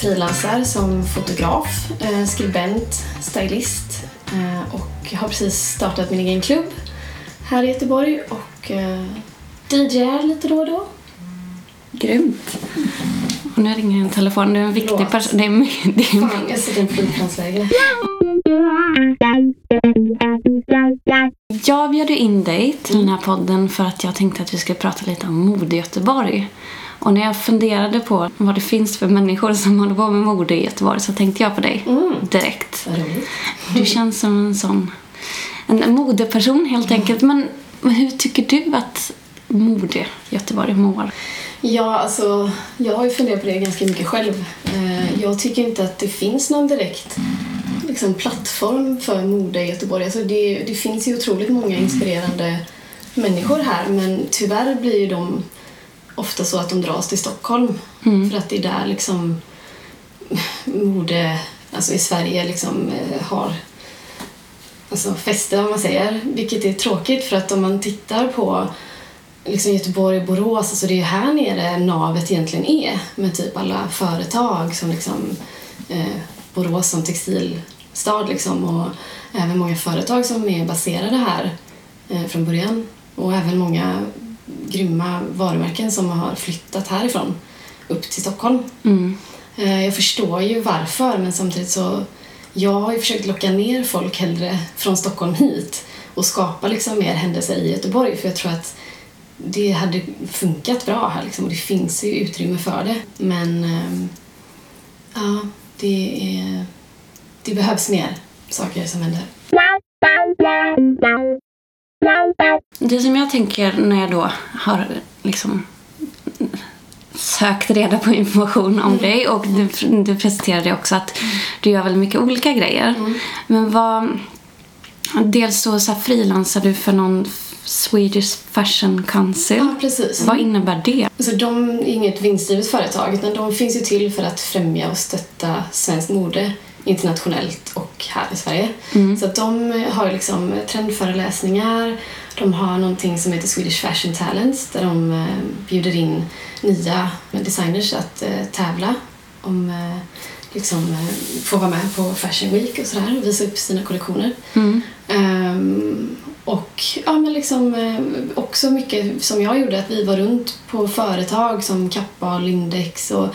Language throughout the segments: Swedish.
frilansar som fotograf, eh, skribent, stylist eh, och har precis startat min egen klubb här i Göteborg och eh, DJar lite då och då. Grymt. Och nu ringer en telefon. Du är en viktig person. Det är mycket. Det är Fan, jag sitter i en flygplansläge. Jag bjöd in dig till den här podden för att jag tänkte att vi skulle prata lite om mode i Göteborg. Och när jag funderade på vad det finns för människor som håller på med mode i Göteborg så tänkte jag på dig direkt. Vad roligt. Du känns som en sån en modeperson helt enkelt. Men, hur tycker du att mode i Göteborg mår? Ja, alltså, jag har ju funderat på det ganska mycket själv. Eh, Jag tycker inte att det finns någon direkt liksom, plattform för mode i Göteborg. Alltså, det, det finns ju otroligt många inspirerande människor här men tyvärr blir ju de ofta så att de dras till Stockholm. För att det är där liksom mode, alltså i Sverige liksom eh, har alltså fäste om man säger. Vilket är tråkigt för att om man tittar på liksom Göteborg, Borås, alltså det är ju här nere navet egentligen är med typ alla företag som liksom eh, Borås som textilstad liksom och även många företag som är baserade här eh, från början. Och även många grymma varumärken som har flyttat härifrån upp till Stockholm. Eh, jag förstår ju varför men samtidigt så jag har ju försökt locka ner folk hellre från Stockholm hit och skapa liksom mer händelser i Göteborg för jag tror att det hade funkat bra här liksom, och det finns ju utrymme för det. Men ehm, ja, det, är, det behövs mer saker som händer. Det som jag tänker när jag då har liksom sökt reda på information om dig och du, du presenterade också att du gör väldigt mycket olika grejer. Men vad... Dels så, så frilansar du för någon Swedish Fashion Council. Ja, precis. Vad innebär det? Alltså, de är inget vinstdrivet företag utan de finns ju till för att främja och stötta svenskt mode internationellt och här i Sverige. Så att de har liksom trendföreläsningar, de har någonting som heter Swedish Fashion Talents där de eh, bjuder in nya designers att eh, tävla om eh, liksom få vara med på Fashion Week och sådär och visa upp sina kollektioner. Ehm, och ja, men liksom, också mycket som jag gjorde, att vi var runt på företag som Kappa och Lindex och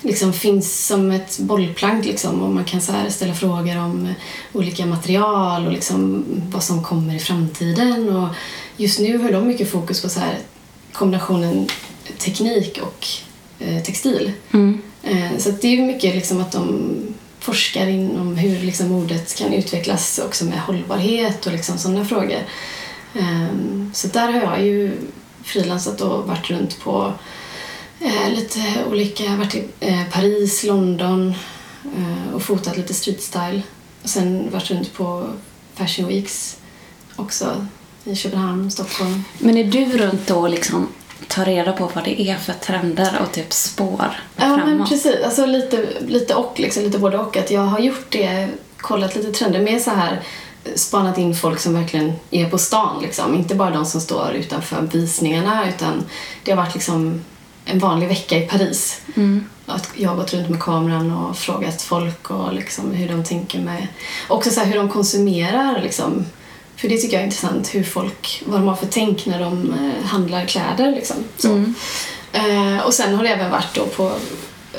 liksom finns som ett bollplank liksom, och man kan så här ställa frågor om olika material och liksom vad som kommer i framtiden. Och just nu har de mycket fokus på så här kombinationen teknik och eh, textil. Eh, så det är mycket liksom att de forskar inom hur liksom modet kan utvecklas också med hållbarhet och liksom sådana frågor. Ehm, Så där har jag ju frilansat och varit runt på eh, lite olika, varit i eh, Paris, London eh, och fotat lite street style. Och sen varit runt på Fashion Weeks också i Köpenhamn, Stockholm. Men är du runt då liksom tar reda på vad det är för trender och typ spår Ja, men framåt? precis. Alltså lite, lite och, liksom, lite både och. Att jag har gjort det, kollat lite trender med så här spanat in folk som verkligen är på stan. Liksom. Inte bara de som står utanför visningarna utan det har varit liksom en vanlig vecka i Paris. Att jag har gått runt med kameran och frågat folk och liksom hur de tänker med... Också så hur de konsumerar. Liksom. För det tycker jag är intressant, hur folk, vad de har för tänk när de eh, handlar kläder. Liksom. Så. Eh, och sen har det även varit då på,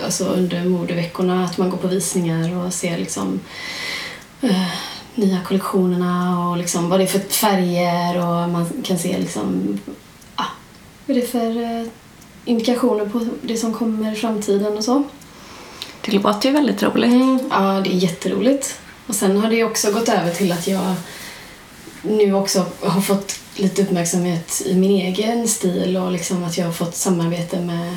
alltså under modeveckorna att man går på visningar och ser liksom eh, nya kollektionerna och liksom vad det är för färger och man kan se liksom ah, vad det är för eh, indikationer på det som kommer i framtiden och så. Det låter ju väldigt roligt. Mm, ja, det är jätteroligt. Och sen har det också gått över till att jag nu också har fått lite uppmärksamhet i min egen stil och liksom att jag har fått samarbete med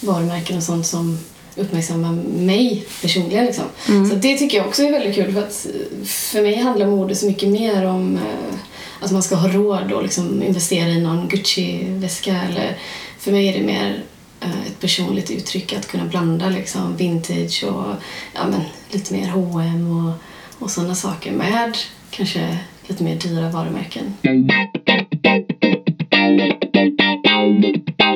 varumärken och sånt som uppmärksammar mig personligen. Liksom. Så det tycker jag också är väldigt kul för att för mig handlar mode så mycket mer om eh, att man ska ha råd och liksom investera i någon Gucci-väska eller för mig är det mer eh, ett personligt uttryck att kunna blanda liksom vintage och ja, men, lite mer H&M och, och sådana saker med kanske lite mer dyra varumärken.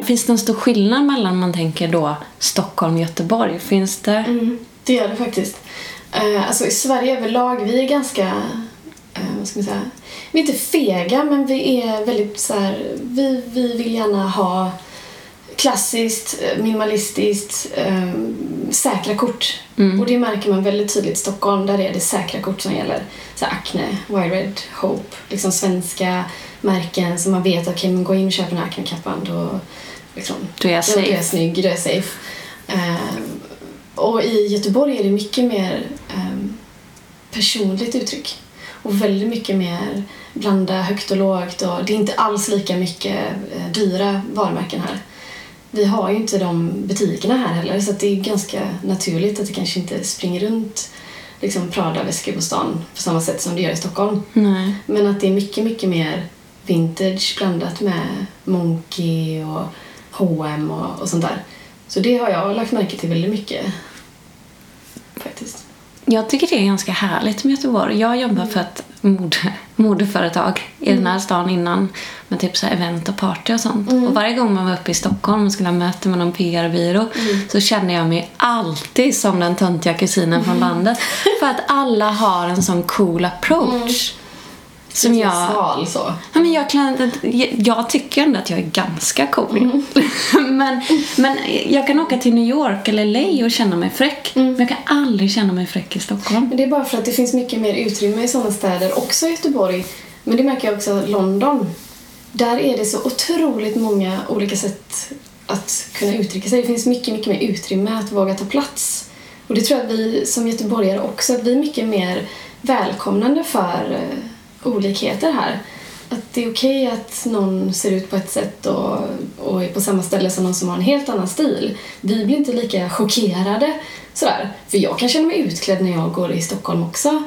finns det en stor skillnad mellan man tänker då Stockholm och Göteborg? Finns det? Mm, det gör det faktiskt. Uh, alltså i Sverige överlag, vi är ganska, uh, vad ska man säga, vi är inte fega men vi är väldigt så här, vi, vi vill gärna ha klassiskt, eh, minimalistiskt, eh, säkra kort. Mm. Och det märker man väldigt tydligt i Stockholm. Där är det säkra kort som gäller. Så Acne, Wild Red, Hope. Liksom svenska märken som man vet att okay, man går in och köper den här Acne-kappan då, liksom, då är jag safe. Då är jag snygg, då är jag safe. Eh, och i Göteborg är det mycket mer eh, personligt uttryck. Och väldigt mycket mer blanda högt och lågt. Och det är inte alls lika mycket eh, dyra varumärken här vi har ju inte de butikerna här heller så det är ganska naturligt att det kanske inte springer runt liksom Prada-väskor på stan på samma sätt som det gör i Stockholm. Nej. Men att det är mycket, mycket mer vintage blandat med Monkey och H&M och, och sånt där. Så det har jag lagt märke till väldigt mycket. Faktiskt. Jag tycker det är ganska härligt med Göteborg. Jag jobbar för ett mode, modeföretag i mm. den här stan innan med typ så event och party och sånt. Mm. Och varje gång man var uppe i Stockholm och skulle ha möte med någon PR-byrå mm. så kände jag mig alltid som den töntiga kusinen från landet. För att alla har en sån cool approach. Som jag... Sval så. Ja, men jag, kan, jag tycker ändå att jag är ganska cool. Mm. men, men jag kan åka till New York eller LA och känna mig fräck. Mm. Men jag kan aldrig känna mig fräck i Stockholm. Men det är bara för att det finns mycket mer utrymme i sådana städer. Också i Göteborg. Men det märker jag också i London. Där är det så otroligt många olika sätt att kunna uttrycka sig. Det finns mycket, mycket mer utrymme att våga ta plats. Och det tror jag att vi som göteborgare också, att vi är mycket mer välkomnande för eh, olikheter här. Att det är okej okay att någon ser ut på ett sätt och, och är på samma ställe som någon som har en helt annan stil. Vi blir inte lika chockerade sådär. För jag kan känna mig utklädd när jag går i Stockholm också.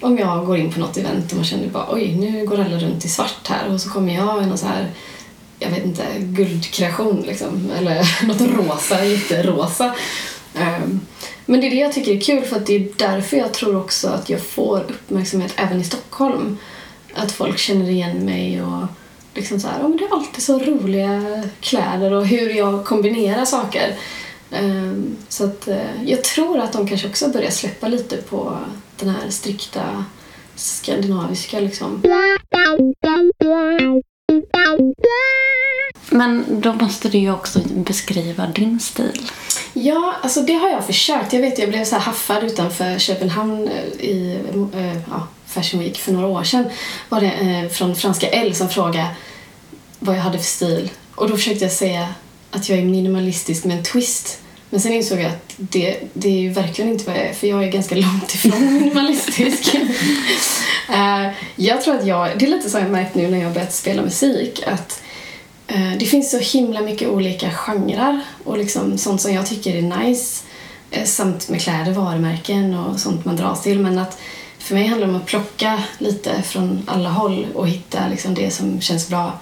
Om jag går in på något event och man känner bara oj, nu går alla runt i svart här och så kommer jag i någon så här jag vet inte, guldkreation liksom. Eller något rosa, jätterosa. Um, men det är det jag tycker är kul för att det är därför jag tror också att jag får uppmärksamhet även i Stockholm att folk känner igen mig och liksom så här, oh, men det är alltid så roliga kläder och hur jag kombinerar saker. Um, så att uh, jag tror att de kanske också börjar släppa lite på den här strikta skandinaviska liksom. Men då måste du ju också beskriva din stil. Ja, alltså det har jag försökt. Jag vet, jag blev så här haffad utanför Köpenhamn eh, i äh, ja, Fashion Week för några år sedan var det eh, från franska L som frågade vad jag hade för stil. Och då försökte jag säga att jag är minimalistisk med en twist. Men sen insåg jag att det, det är ju verkligen inte vad jag är, för jag är ganska långt ifrån minimalistisk. uh, jag tror att jag, det är lite så jag märkt nu när jag börjat spela musik, att uh, det finns så himla mycket olika genrer och liksom sånt som jag tycker är nice, eh, samt med kläder, varumärken och sånt man dras till, men att för mig handlar det om att plocka lite från alla håll och hitta liksom det som känns bra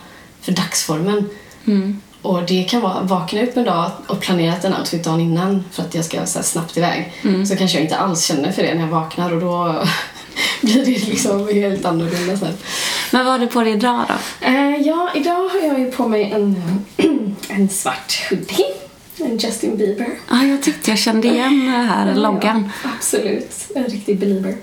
för dagsformen. Mm. Och det kan vara vakna upp en dag och planerat en outfit dagen innan för att jag ska så snabbt iväg. Mm. Så kanske jag inte alls känner för det när jag vaknar och då blir det liksom helt annorlunda sen. Men vad har du på dig idag då? Uh, ja, idag har jag ju på mig en, en svart hoodie. En Justin Bieber. Ja, ah, jag tyckte jag kände igen den här loggan. Ja, absolut. En riktig belieber.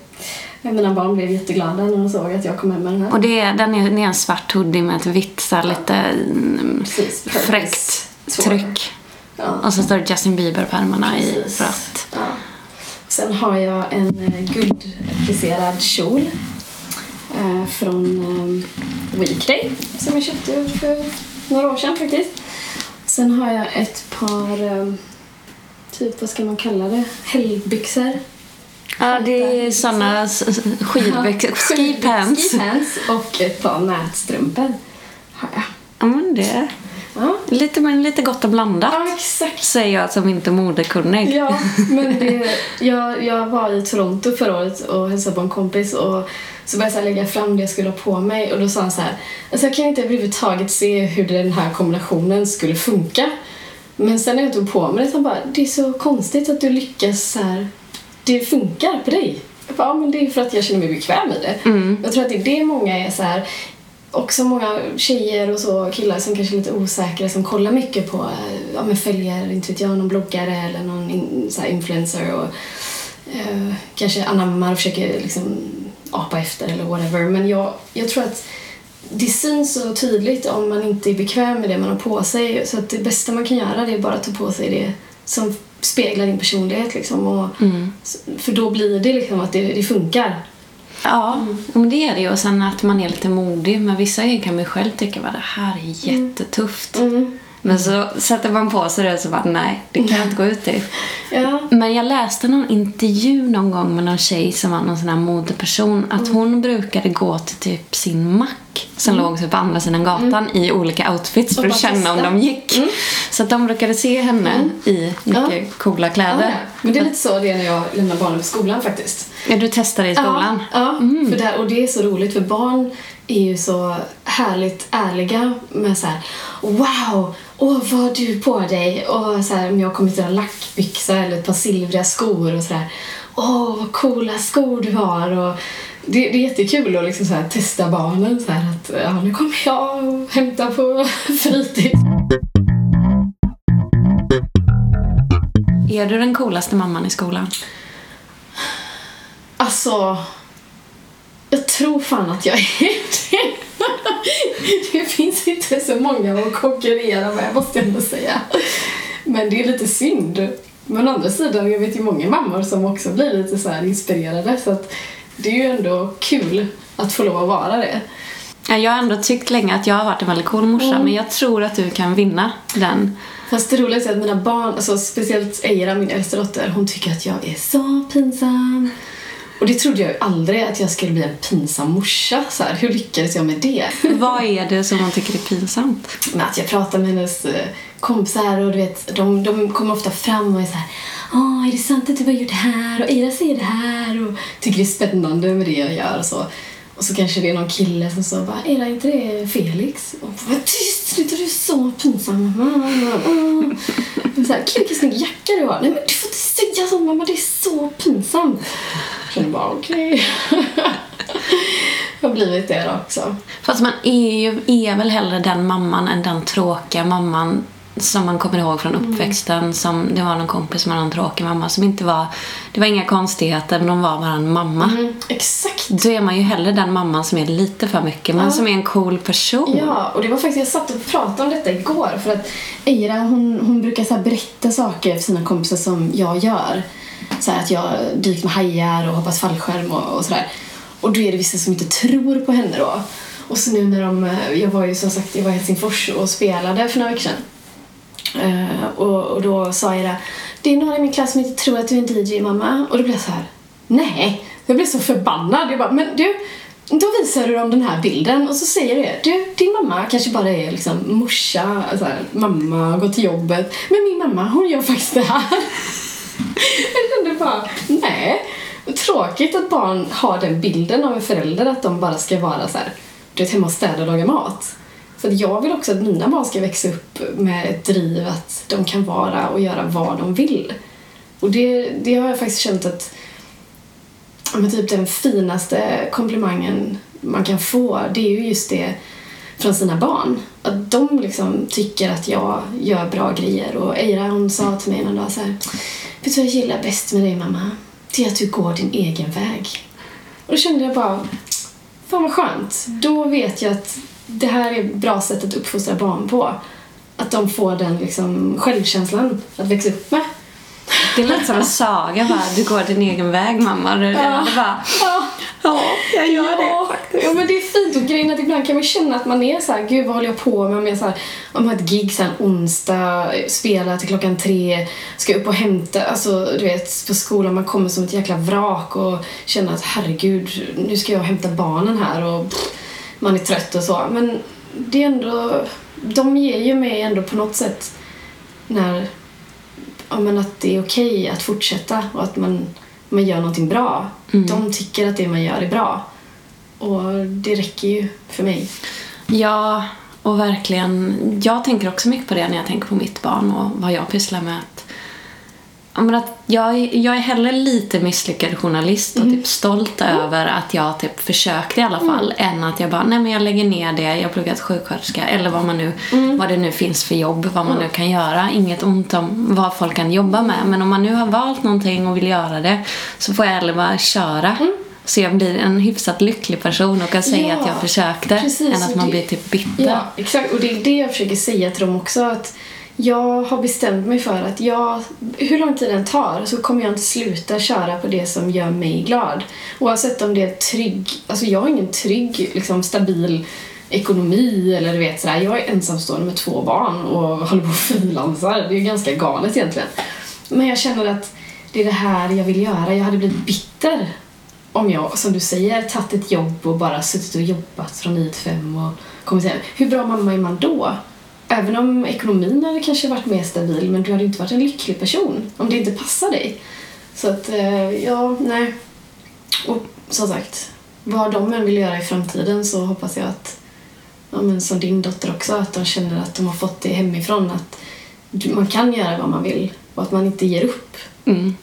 Mina barn blev jätteglada när de såg att jag kom hem med den här. Och det är, den är, det är en svart hoodie med ett vitt så här, lite mm, fräckt tryck. Ja. Och så står det Justin Bieber på ärmarna i rött. Ja. Sen har jag en eh, guldapplicerad kjol eh, från eh, Weekday som jag köpte för några år sedan faktiskt. Sen har jag ett par, eh, typ vad ska man kalla det, helgbyxor Ja, det är såna skidbyxor. Ski pants. Ski pants och ett par nätstrumpor har jag. Ja, men det... Ja. Lite, men lite gott och blandat. Ja, exakt. Säger jag som inte är modekunnig. Ja, men det, jag, jag var i Toronto förra året och hälsade på en kompis och så började jag lägga fram det jag skulle ha på mig och då sa han så här, alltså jag kan inte överhuvudtaget se hur den här kombinationen skulle funka. Men sen när jag tog på mig det så bara, det är så konstigt att du lyckas så här det funkar på dig. ja, men det är för att jag känner mig bekväm i det. Mm. Jag tror att det är det många är så här också många tjejer och så killar som kanske är lite osäkra som kollar mycket på, eh, ja men följer, inte vet jag, någon bloggare eller någon in, så influencer och eh, kanske anammar och försöker liksom apa efter eller whatever. Men jag, jag tror att det syns så tydligt om man inte är bekväm med det man har på sig. Så att det bästa man kan göra det är bara att ta på sig det som speglar din personlighet. Liksom. Och, För då blir det liksom att det, det funkar. Ja, men det är det. Och sen att man är lite modig. Men vissa grejer kan man själv tycka att det här är jättetufft. Men så sätter man på sig det och så bara nej, det kan jag inte gå ut i. Ja. Men jag läste någon intervju någon gång med någon tjej som var någon sån här modeperson att hon brukade gå till typ sin mack som låg typ på andra sidan gatan i olika outfits för att känna om testa. de gick. Så att de brukade se henne i mycket coola Ja, kläder. ja. Men det är lite så det är när jag lämnar barnen på skolan faktiskt. Ja, du testade i skolan? Ja, ja för det, och det är så roligt för barn är ju så härligt ärliga med så här: Wow! Åh, vad har du på dig? Och så här, om jag kommer till en lackbyxa eller ett par silvriga skor och sådär. Åh, vad coola skor du har! Och det, det är jättekul att liksom så här, testa barnen så här att ja, nu kommer jag och hämtar på fritid. Är du den coolaste mamman i skolan? Alltså, jag tror fan att jag är det. Det finns inte så många att konkurrera med, måste jag ändå säga. Men det är lite synd. Men å andra sidan, jag vet ju många mammor som också blir lite så inspirerade. Så att det är ju ändå kul att få lov att vara det. Ja, jag har ändå tyckt länge att jag har varit en väldigt cool morsa men jag tror att du kan vinna den. Fast det roliga är att mina barn, alltså speciellt Eira, min äldsta dotter, hon tycker att jag är så pinsam. Och det trodde jag ju aldrig att jag skulle bli en pinsam morsa. Så här, hur lyckades jag med det? Vad är det som hon tycker är pinsamt? med att jag pratar med hennes eh, kompisar och du vet, de, de kommer ofta fram och är så här Åh, är det sant att du har gjort det här? Och Ira säger det här och tycker det är spännande med det jag gör och så. Och så kanske det är någon kille som sa bara, “Är är inte det Felix? Och bara, tyst, sluta, du är så pinsam. mamma." Och Så här, Gud, vilken snygg jacka du har. Nej, men du får inte säga så mamma, det är så pinsamt. Jag känner bara, okej. jag har blivit det då också. Fast man är ju är väl hellre den mamman än den tråkiga mamman som man kommer ihåg från uppväxten. Som, det var någon kompis som hade en tråkig mamma som inte var... Det var inga konstigheter, men de var bara en mamma. Mm, exakt. Då är man ju hellre den mamman som är lite för mycket, men som är en cool person. Ja, och det var faktiskt, jag satt och pratade om detta igår för att Eira hon, hon brukar så berätta saker för sina kompisar som jag gör. Så att jag dykt med hajar och hoppat fallskärm och, och sådär. Och då är det vissa som inte tror på henne då. Och så nu när de, eh, jag var ju som sagt, jag var i Helsingfors och spelade för några veckor sedan. Eh, och, och då sa jag det det är några i min klass som inte tror att du är en DJ mamma. Och då blev jag så här, nej. Jag blev så förbannad. Jag bara, men du, då visar du dem den här bilden och så säger du du, din mamma kanske bara är liksom morsa, så här, mamma, går till jobbet. Men min mamma, hon gör faktiskt det här. Jag kände bara, nej. Tråkigt att barn har den bilden av en förälder att de bara ska vara så här, du vet, hemma och städa och laga mat. För jag vill också att mina barn ska växa upp med ett driv att de kan vara och göra vad de vill. Och det, det har jag faktiskt känt att men typ den finaste komplimangen man kan få, det är ju just det från sina barn. Att de liksom tycker att jag gör bra grejer. Och Eira hon sa till mig en dag så här, Vet du vad jag gillar bäst med dig mamma? Det är att du går din egen väg. Och då kände jag bara, fan vad skönt. Då vet jag att det här är ett bra sätt att uppfostra barn på. Att de får den liksom självkänslan att växa upp med. Det lät som en saga bara, du går din egen väg mamma. Du ja. bara, Ja, ja, jag gör ja. Ja, men det är fint. Och grejen att ibland kan man känna att man är så här, gud vad håller jag på med? Om jag, så här, om jag har ett gig sen onsdag, spelar till klockan tre, ska upp och hämta, alltså du vet på skolan man kommer som ett jäkla vrak och känner att herregud, nu ska jag hämta barnen här och pff, man är trött och så. Men det är ändå, de ger ju mig ändå på något sätt när, ja men att det är okej att fortsätta och att man, man gör någonting bra. De tycker att det man gör är bra. Och det räcker ju för mig. Ja, och verkligen. Jag tänker också mycket på det när jag tänker på mitt barn och vad jag pysslar med. Men att jag, är- jag är hellre lite misslyckad journalist och Mm. typ stolt över att jag typ försökte i alla fall än att jag bara, nej men jag lägger ner det, jag har pluggat sjuksköterska eller vad man nu, Mm. vad det nu finns för jobb, vad man nu kan göra. Inget ont om vad folk kan jobba med men om man nu har valt någonting och vill göra det så får jag hellre bara köra. Så jag blir en hyfsat lycklig person och kan säga Mm. Ja, att jag försökte precis, än att man det- blir typ bitter. Ja, exakt. Och det är det jag försöker säga till dem också. Att jag har bestämt mig för att jag, hur lång tid den tar så kommer jag inte sluta köra på det som gör mig glad. Oavsett om det är trygg, alltså jag har ingen trygg, liksom stabil ekonomi eller du vet sådär. Jag är ensamstående med två barn och håller på och frilansar. Det är ju ganska galet egentligen. Men jag känner att det är det här jag vill göra. Jag hade blivit bitter om jag, som du säger, tagit ett jobb och bara suttit och jobbat från 9 till 5 och kommit hem. Hur bra mamma är man då? Även om ekonomin hade kanske varit mer stabil men du hade inte varit en lycklig person om det inte passar dig. Så att, eh, ja, nej. Och som sagt, vad de än vill göra i framtiden så hoppas jag att, ja, men som din dotter också, att de känner att de har fått det hemifrån. Att man kan göra vad man vill och att man inte ger upp. Mm.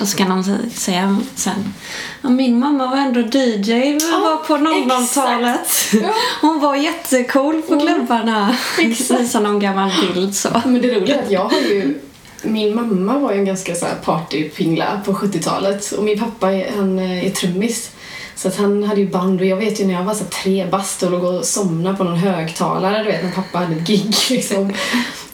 Och så kan de sä- säga sen ja, min mamma var ändå DJ var på 00-talet. Ja. Hon var jättecool på klubbarna. Exakt. Visa någon gammal bild så. Men det roliga är att jag har ju... Min mamma var ju en ganska så här partypingla på 70-talet och min pappa han är trummis. Så att han hade ju band och jag vet ju när jag var så tre bast och låg och somnade på någon högtalare, du vet när pappa hade ett gig liksom.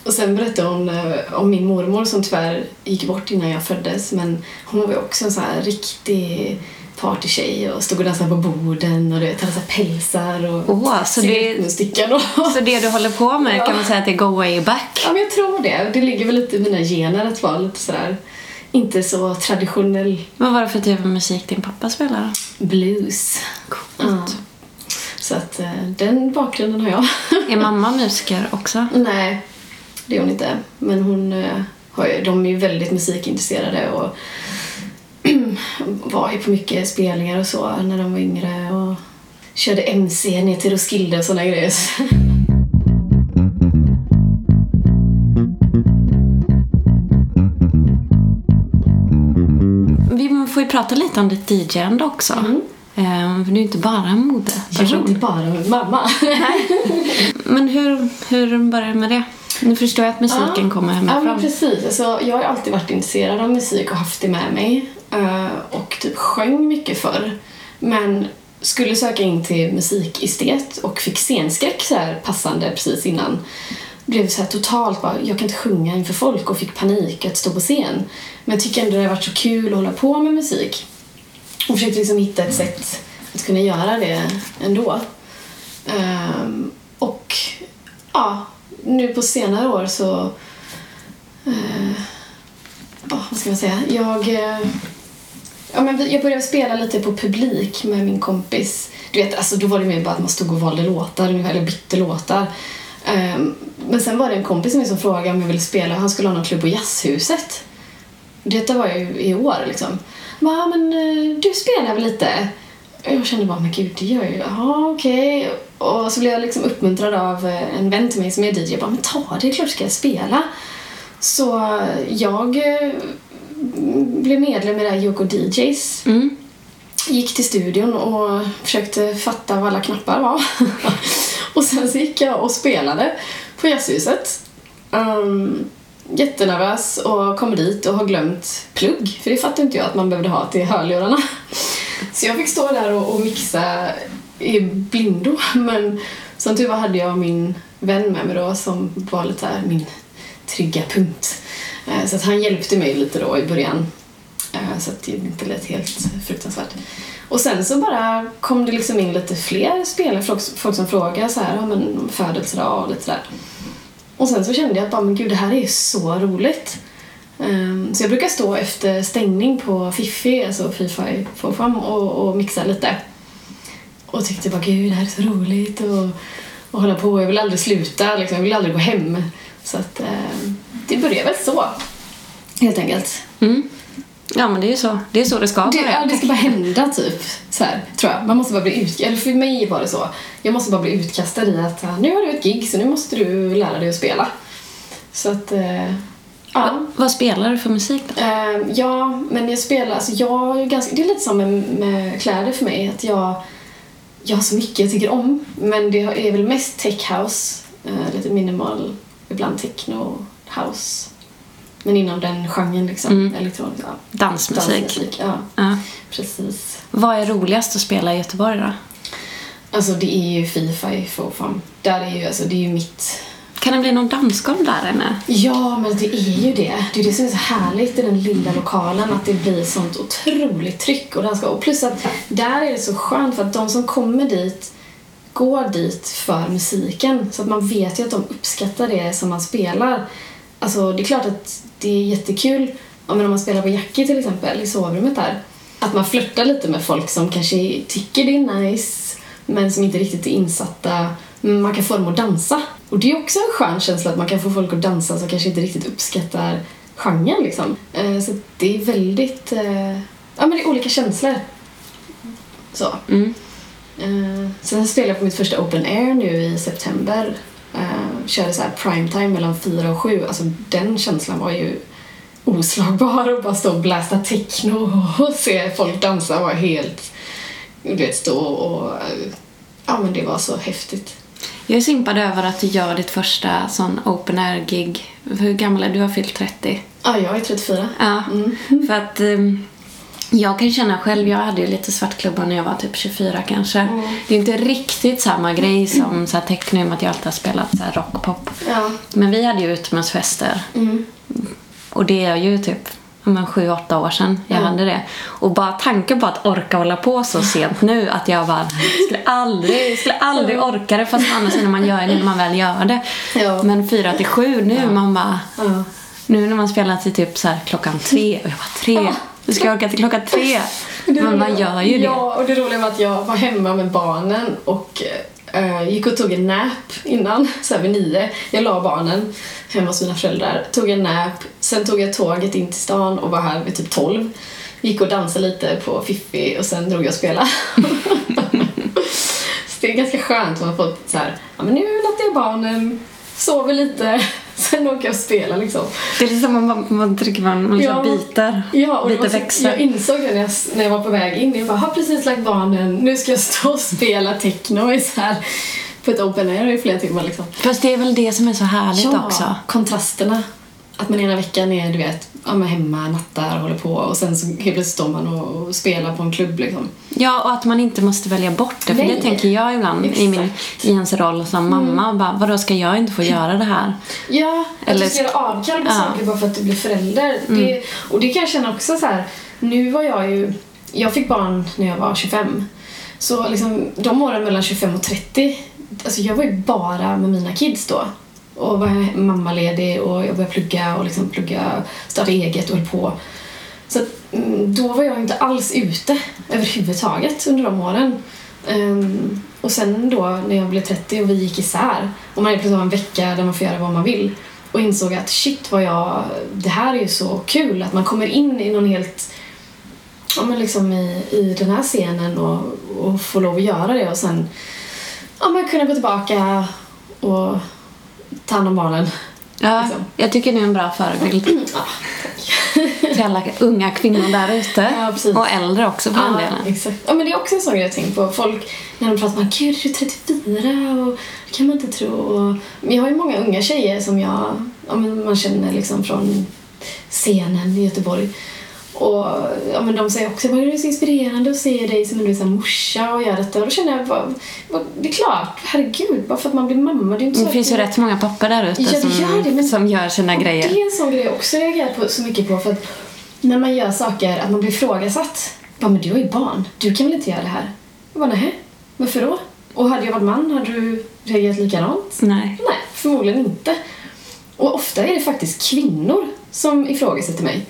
Och sen berättade hon eh, om min mormor som tyvärr gick bort innan jag föddes men hon var ju också en så här riktig partytjej och stod och dansade på borden och du vet, hade så pälsar och Åh, så det- Så det du håller på med Ja. kan man säga att det går way back. Ja, men jag tror det. Det ligger väl lite i mina gener att vara lite sådär, inte så traditionell Vad var det för typ av musik din pappa spelade? blues. Ja. Så att eh, den bakgrunden har jag. Är mamma musiker också? Nej, det är hon inte. Men hon eh, har ju, de är ju väldigt musikintresserade och var ju på mycket spelningar och så när de var yngre och körde MC ner till Roskilde och sådana grejer. får ju prata lite om ditt DJ-ande också. Ehm, för du är ju inte bara en Jag var modeperson. inte bara mamma. Men hur, hur började du med det? Nu förstår jag att musiken kommer Ja, men hemifrån. precis. Alltså, jag har alltid varit intresserad av musik och haft det med mig. eh, och typ sjöng mycket förr. Men skulle söka in till musikestet och fick scenskräck så här passande precis innan. Blev så här totalt bara, jag kan inte sjunga inför folk och fick panik att stå på scen. Men jag tycker ändå det har varit så kul att hålla på med musik. Och försökte liksom hitta ett sätt att kunna göra det ändå. Um, och ja, nu på senare år så... Uh, oh, vad ska man säga? Jag... uh, ja, men jag började spela lite på publik med min kompis. Du vet, alltså, då var det mer bara att man stod och valde låtar, eller bytte låtar. Ehm, men sen var det en kompis som som frågade om jag ville spela. Han skulle ha någon klubb på Jazzhuset. Detta var ju i år liksom. Ja, men eh, du spelar väl lite? Och Jag kände bara, men gud, det gör jag ju. Jaha, okej. Och så blev jag liksom uppmuntrad av eh, en vän till mig som är DJ. Jag bara, men ta det, det är klart ska jag spela. Så jag eh, blev medlem i det här Yoko DJs. Mm. Gick till studion och försökte fatta vad alla knappar var. och sen så gick jag och spelade på Jazzhuset. Um, jättenervös och kom dit och har glömt plugg. För det fattade inte jag att man behövde ha till hörlurarna. Så jag fick stå där och, och mixa i blindo. Men som tur var hade jag min vän med mig då som var lite här min trygga punkt. Eh, så att han hjälpte mig lite då i början. Eh, så att det inte lät helt fruktansvärt. Och sen så bara kom det liksom in lite fler spelare, folk, folk som frågade så här, ja men om födelsedag och lite sådär. Och sen så kände jag att bara, men gud det här är så roligt. Um, Så jag brukar stå efter stängning på Fifi, alltså Fi-Fi och, och mixa lite. Och tyckte bara gud det här är så roligt och, och hålla på. Jag vill aldrig sluta, liksom. jag vill aldrig gå hem. Så att um, det började väl så. Helt enkelt. Mm. Ja, men det är ju så. Det är så det ska Det, vara. ja, det ska bara hända typ. Så här, tror jag. Man måste bara bli ut... Eller för mig var det så. Jag måste bara bli utkastad i att ah, nu har du ett gig så nu måste du lära dig att spela. Så att... Eh, Ja. Va, vad spelar du för musik då? Eh, ja, men jag spelar, alltså jag är ganska, det är lite som med, med kläder för mig, att jag, jag har så mycket jag tycker om, men det är väl mest tech house, eh, lite minimal, ibland techno house. Men inom den genren liksom, Mm. elektronik, ja. Dansmusik. Dansmusik, ja. Ja. Precis. Vad är roligast att spela i Göteborg då? Alltså det är ju Fifa i Fofam. Där är ju, alltså det är ju mitt... Kan det bli någon dansgolv där inne? Ja, men det är ju det. Det är det som är så härligt i den lilla lokalen, att det blir sånt otroligt tryck och danska. Och plus att där är det så skönt för att de som kommer dit går dit för musiken. Så att man vet ju att de uppskattar det som man spelar. Alltså det är klart att det är jättekul ja, men om man spelar på Jackie till exempel i sovrummet där. Att man flörtar lite med folk som kanske tycker det är nice men som inte riktigt är insatta. Men man kan få dem att dansa. Och det är också en skön känsla att man kan få folk att dansa som kanske inte riktigt uppskattar genren liksom. Eh, Så det är väldigt... eh, Ja men det är olika känslor. Så. Mm. Eh, sen spelade jag på mitt första open air nu i september. Eh, körde så här primetime mellan fyra och sju. Alltså den känslan var ju oslagbar och bara stå och blästa techno och se folk dansa var helt... Du vet, stå och... Ja men det var så häftigt. Jag är simpad över att du gör ditt första sån open air-gig. Hur gammal är du? Du har fyllt 30. Ja, jag är 34. Ja, Mm. för att ehm, jag kan känna själv, jag hade ju lite svartklubbar när jag var typ 24 kanske. Mm. Det är inte riktigt samma grej som så här techno med att jag alltid har spelat så här rockpop. Ja. Men vi hade ju utomhusfester Mm. och det är ju typ ja, men sju, åtta år sedan jag Mm. hade det. Och bara tanken på att orka hålla på så sent nu att jag bara skulle aldrig, skulle aldrig orka det fast andra sidan man gör det när man väl gör det. Ja. Men fyra till sju nu, man bara Ja. nu när man spelar till typ så klockan tre och jag bara tre, du ska orka till klockan tre. Men man gör ju det. Ja, och det roliga var att jag var hemma med barnen och eh, gick och tog en nap innan, så här vid nio. Jag la barnen hemma hos mina föräldrar, tog en nap, sen tog jag tåget in till stan och var här vid typ tolv. Gick och dansade lite på Fiffi och sen drog jag och spelade. så det är ganska skönt, man får så här, ja men nu låter jag barnen, sover lite, sen åker jag och spelar liksom. Det är liksom man, man trycker man, man Ja. byter, Ja, och så, växel. jag insåg det när jag, när jag var på väg in. Jag bara, har precis lagt barnen, nu ska jag stå och spela techno i så här, på ett open air i flera timmar liksom. Fast det är väl det som är så härligt också. kontrasterna. Att man ena veckan är, du vet, ja, hemma, nattar och håller på och sen så helt plötsligt står man och, och spelar på en klubb liksom. Ja, och att man inte måste välja bort det. För Nej. det tänker jag ibland i, min, i ens roll som mamma. Bara, vadå, ska jag inte få göra det här? Ja, att Eller- du ska göra avkall på Ja. saker bara för att du blir förälder. Det, och det kan jag känna också så här. nu var jag ju, jag fick barn när jag var 25. Så liksom de åren mellan 25 och 30, alltså jag var ju bara med mina kids då. Och var mammaledig och jag började plugga och liksom plugga, starta eget och höll på. Så att, mm, då var jag inte alls ute överhuvudtaget under de åren. Um, och sen då när jag blev 30 och vi gick isär och man helt plötsligt har en vecka där man får göra vad man vill och insåg att shit vad jag, det här är ju så kul att man kommer in i någon helt, ja men liksom i, i den här scenen och, och får lov att göra det och sen ja men kunna gå tillbaka och ta hand om barnen. Ja, Liksom. jag tycker ni är en bra förebild Ja, till alla unga kvinnor där ute. Ja, och äldre också för Ja, delen. exakt. Ja, men det är också en sån grej jag tänker på. Folk, när de pratar om gud, är du 34? Och, det kan man inte tro. Och, jag har ju många unga tjejer som jag, ja, men man känner liksom från scenen i Göteborg. Och ja, men de säger också att det är så inspirerande att se dig som en så här morsa och göra detta. Och då känner jag bara, bara, det är klart, herregud, bara för att man blir mamma. Det, är inte så Det finns ju rätt många pappor där ute Ja, som, gör det, men- som gör sina och grejer. Det är en sån grej jag också reagerar på, så mycket på. För att när man gör saker, att man blir ifrågasatt. Bara, men du har ju barn. Du kan väl inte göra det här? Jag bara, nej. Varför då? Och hade jag varit man, hade du reagerat likadant? Nej. Nej, förmodligen inte. Och ofta är det faktiskt kvinnor som ifrågasätter mig.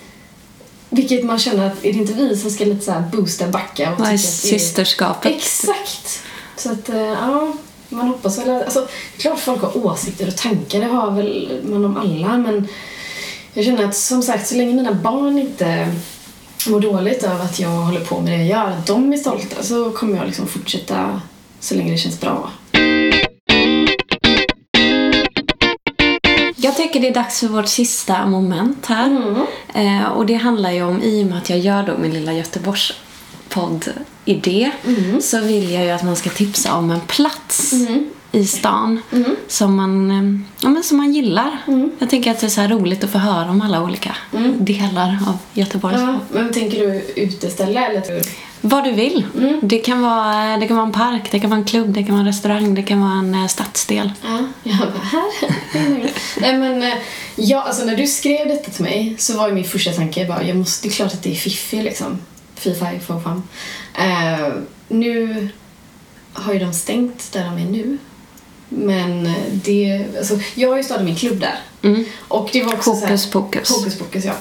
Vilket man känner att är det inte vi som ska lite så boosta, backa och tycka att det är... systerskapet? Exakt! Så att, eh, ja, man hoppas väl att, alltså, klart folk har åsikter och tankar, det har väl man om alla, men jag känner att som sagt, så länge mina barn inte mår dåligt över att jag håller på med det jag gör, att de är stolta, så kommer jag liksom fortsätta så länge det känns bra. Jag tycker det är dags för vårt sista moment här. Mm. Eh, och det handlar ju om, i och med att jag gör då min lilla Göteborgs podd-idé Mm. så vill jag ju att man ska tipsa om en plats Mm. I stan som, man, eh, ja, men som man gillar. Mm. Jag tänker att det är så roligt att få höra om alla olika delar av Göteborg. Ja, men tänker du uteställe eller? Vad du vill. Mm. Det, kan vara, det kan vara en park, det kan vara en klubb, det kan vara en restaurang, det kan vara en eh, stadsdel. Ja, jag bara, här. Nej men, eh, ja, alltså när du skrev detta till mig så var ju min första tanke bara, jag måste, det är klart att det är Fiffi liksom. Få fram. Eh, nu har ju de stängt där de är nu. Men eh, det, alltså, jag har ju startat min klubb där. Mm. Och det var också så Hokus pokus. Hokus pokus, ja.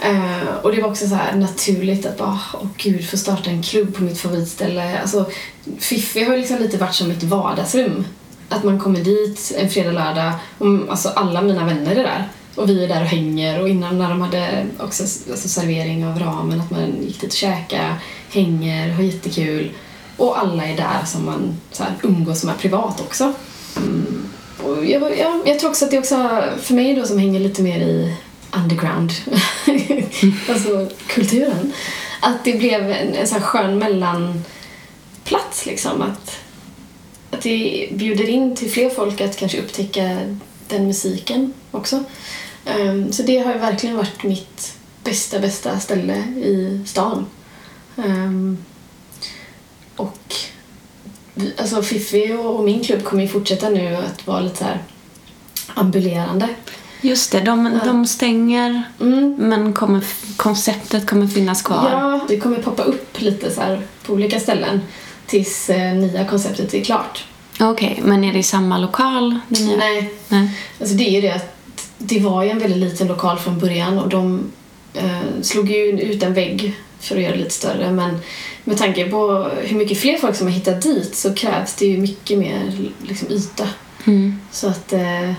Eh, och det var också så här naturligt att bara, åh gud, få starta en klubb på mitt favoritställe. Alltså, Fiffi har ju liksom lite varit som mitt vardagsrum. Att man kommer dit en fredag, lördag och alltså alla mina vänner är där. Och vi är där och hänger och innan när de hade också alltså, servering av ramen, att man gick dit och käka, hänger, har jättekul. Och alla är där som man så här, umgås med privat också. Och jag, jag, jag tror också att det också, för mig då som hänger lite mer i underground, alltså kulturen, att det blev en, en sån här skön mellanplats liksom. Att, att det bjuder in till fler folk att kanske upptäcka den musiken också. Um, så det har ju verkligen varit mitt bästa, bästa ställe i stan. Um, och alltså Fiffi och, min klubb kommer ju fortsätta nu att vara lite så här ambulerande. Just det, de, de stänger Mm. men kommer, konceptet kommer finnas kvar. Ja, det kommer poppa upp lite så här på olika ställen tills eh, nya konceptet är klart. Okej, men är det i samma lokal? Nej, Nej. alltså det är ju det att det var ju en väldigt liten lokal från början och de eh, slog ju ut en vägg för att göra det lite större men med tanke på hur mycket fler folk som har hittat dit så krävs det ju mycket mer liksom, yta. Mm. Så att, eh,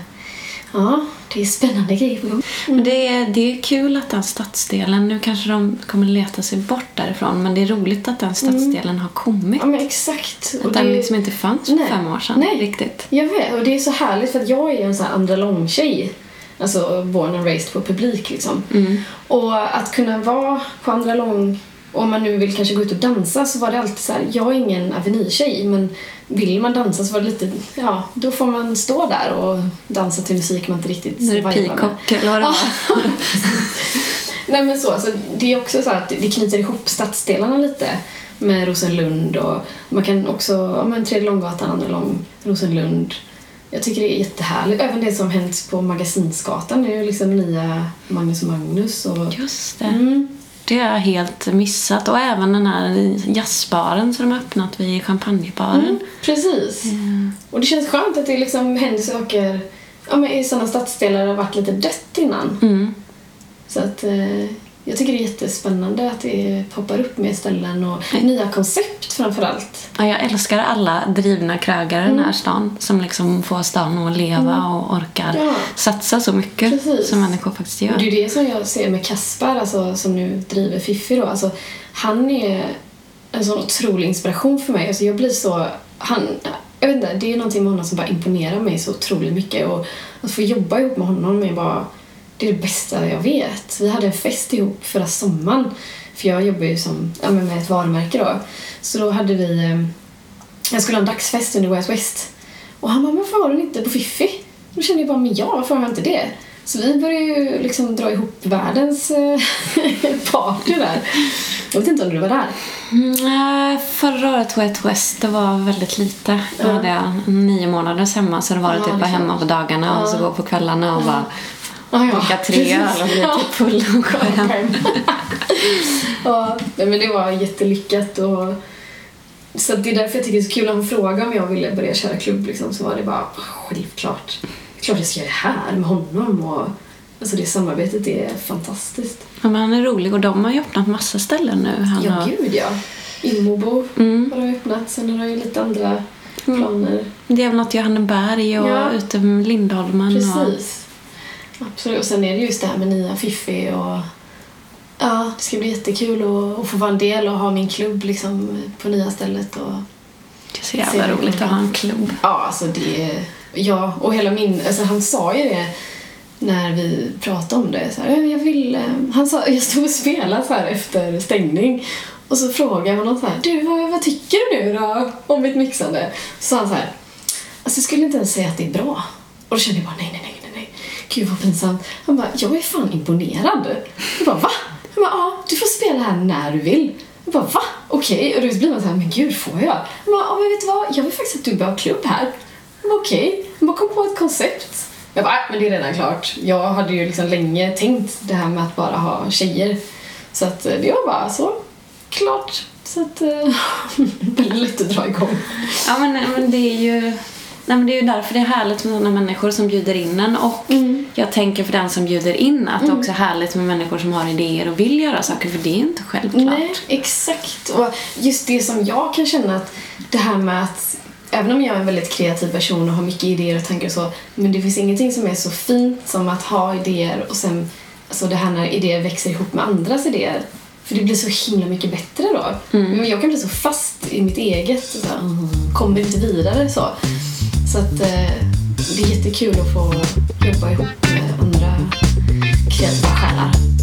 ja, det är spännande grejer på gång. Men det är, det är kul att den stadsdelen, nu kanske de kommer leta sig bort därifrån, men det är roligt att den stadsdelen har kommit. Ja men exakt. Att Och den det- liksom inte fanns för Nej. fem år sedan Nej. riktigt. Jag vet, och det är så härligt för att jag är en sån här andra långtjej. Alltså born and raised på publik liksom. Mm. Och att kunna vara på andra lång, om man nu vill kanske gå ut och dansa så var det alltid så här, jag är ingen avenyrtjej men vill man dansa så var det lite, ja, då får man stå där och dansa till musik man inte riktigt Nu är det. Peacock eller vad det var. Nej men så, alltså, det är också så att det knyter ihop stadsdelarna lite med Rosenlund och man kan också, ja men Tredje Långgatan, Andra Lång, Rosenlund. Jag tycker det är jättehärligt. Även det som hänt på Magasinsgatan nu, liksom nya Magnus och Magnus och... Just det. Mm. Det har jag helt missat. Och även den här jazzbaren som de har öppnat vid champagnebaren. Mm, precis. Och det känns skönt att det liksom händer saker ja, men i sådana stadsdelar det har varit lite dött innan. Mm. Så att eh, jag tycker det är jättespännande att det poppar upp mer ställen och nya koncept framförallt. Ja, jag älskar alla drivna krögare i den Mm. här stan som liksom får stan att leva och orkar Ja. satsa så mycket Precis. som människor faktiskt Och gör. det är ju det som jag ser med Kaspar, alltså, som nu driver Fiffi då. Alltså, han är en sån otrolig inspiration för mig. Alltså, jag blir så... Han, jag vet inte, det är någonting med honom som bara imponerar mig så otroligt mycket. Och att få jobba ihop med honom är bara... Det är det bästa jag vet. Vi hade en fest ihop förra sommaren. För jag jobbar ju som, ja, men med ett varumärke då. Så då hade vi... eh, Jag skulle ha en dagsfest under Out West. Och han bara, varför har du inte på Fiffi? Då kände jag bara, men ja, varför har jag inte det? Så vi började ju liksom dra ihop världens eh, party där. Jag vet inte om du var där. Mm, förra året Wet West, det var väldigt lite. Då Ja. hade jag nio månaders hemma så det var det Ja, typ bara hemma på dagarna och så Ja. gå på kvällarna och bara Ah, ja, dricka tre öl och bli Ja. typ full och skön. ja, nej, men det var jättelyckat och så det är därför jag tycker det är så kul när hon frågar om jag ville börja köra klubb liksom, så var det bara självklart. Klart jag ska göra det här med honom och alltså det samarbetet är fantastiskt. Ja, men han är rolig och de har ju öppnat massa ställen nu. Han Ja, har, gud ja. Immobo mm, har öppnat, sen har ju lite andra planer. det är väl något Johanneberg och Ja. ute Lindholmen. Och, Precis. Absolut. Och sen är det just det här med nya Fiffi och ja, det ska bli jättekul att, att få vara en del och ha min klubb liksom på nya stället. Och, det är så jävla roligt att ha en klubb. ja, alltså det... Ja, och hela min... Alltså han sa ju det när vi pratade om det. Så här, jag vill, eh, han sa, jag stod och spelade så här efter stängning och så frågade jag honom så här, du vad, vad tycker du nu då om mitt mixande? Så sa han så här, alltså jag skulle inte ens säga att det är bra. Och då kände jag bara nej, nej, nej. Gud vad pinsamt. Han bara, jag är fan imponerad. Jag bara, va? Han bara, ja, du får spela här när du vill. Jag bara, va? Okej. Okay. Och då blir man så här, men gud, får jag? Han bara, ja, men vet du vad? Jag vill faktiskt att du börjar klubb här. Jag bara, okej. Okay. Han bara, kom på ett koncept. Jag bara, men det är redan klart. Jag hade ju liksom länge tänkt det här med att bara ha tjejer. Så att eh, det var bara så. Klart. Så att, eh, väldigt lätt att dra igång. Ja, men, men det är ju Nej, men det är ju därför det är härligt med sådana människor som bjuder in en och mm. jag tänker för den som bjuder in att mm. det också är härligt med människor som har idéer och vill göra saker för det är inte självklart. Nej, exakt. Och just det som jag kan känna att det här med att även om jag är en väldigt kreativ person och har mycket idéer och tankar och så men det finns ingenting som är så fint som att ha idéer och sen alltså det här när idéer växer ihop med andras idéer för det blir så himla mycket bättre då. Mm. Jag kan bli så fast i mitt eget, så här, kommer inte vidare så. Så att eh, det är jättekul att få jobba ihop med andra kreativa själar.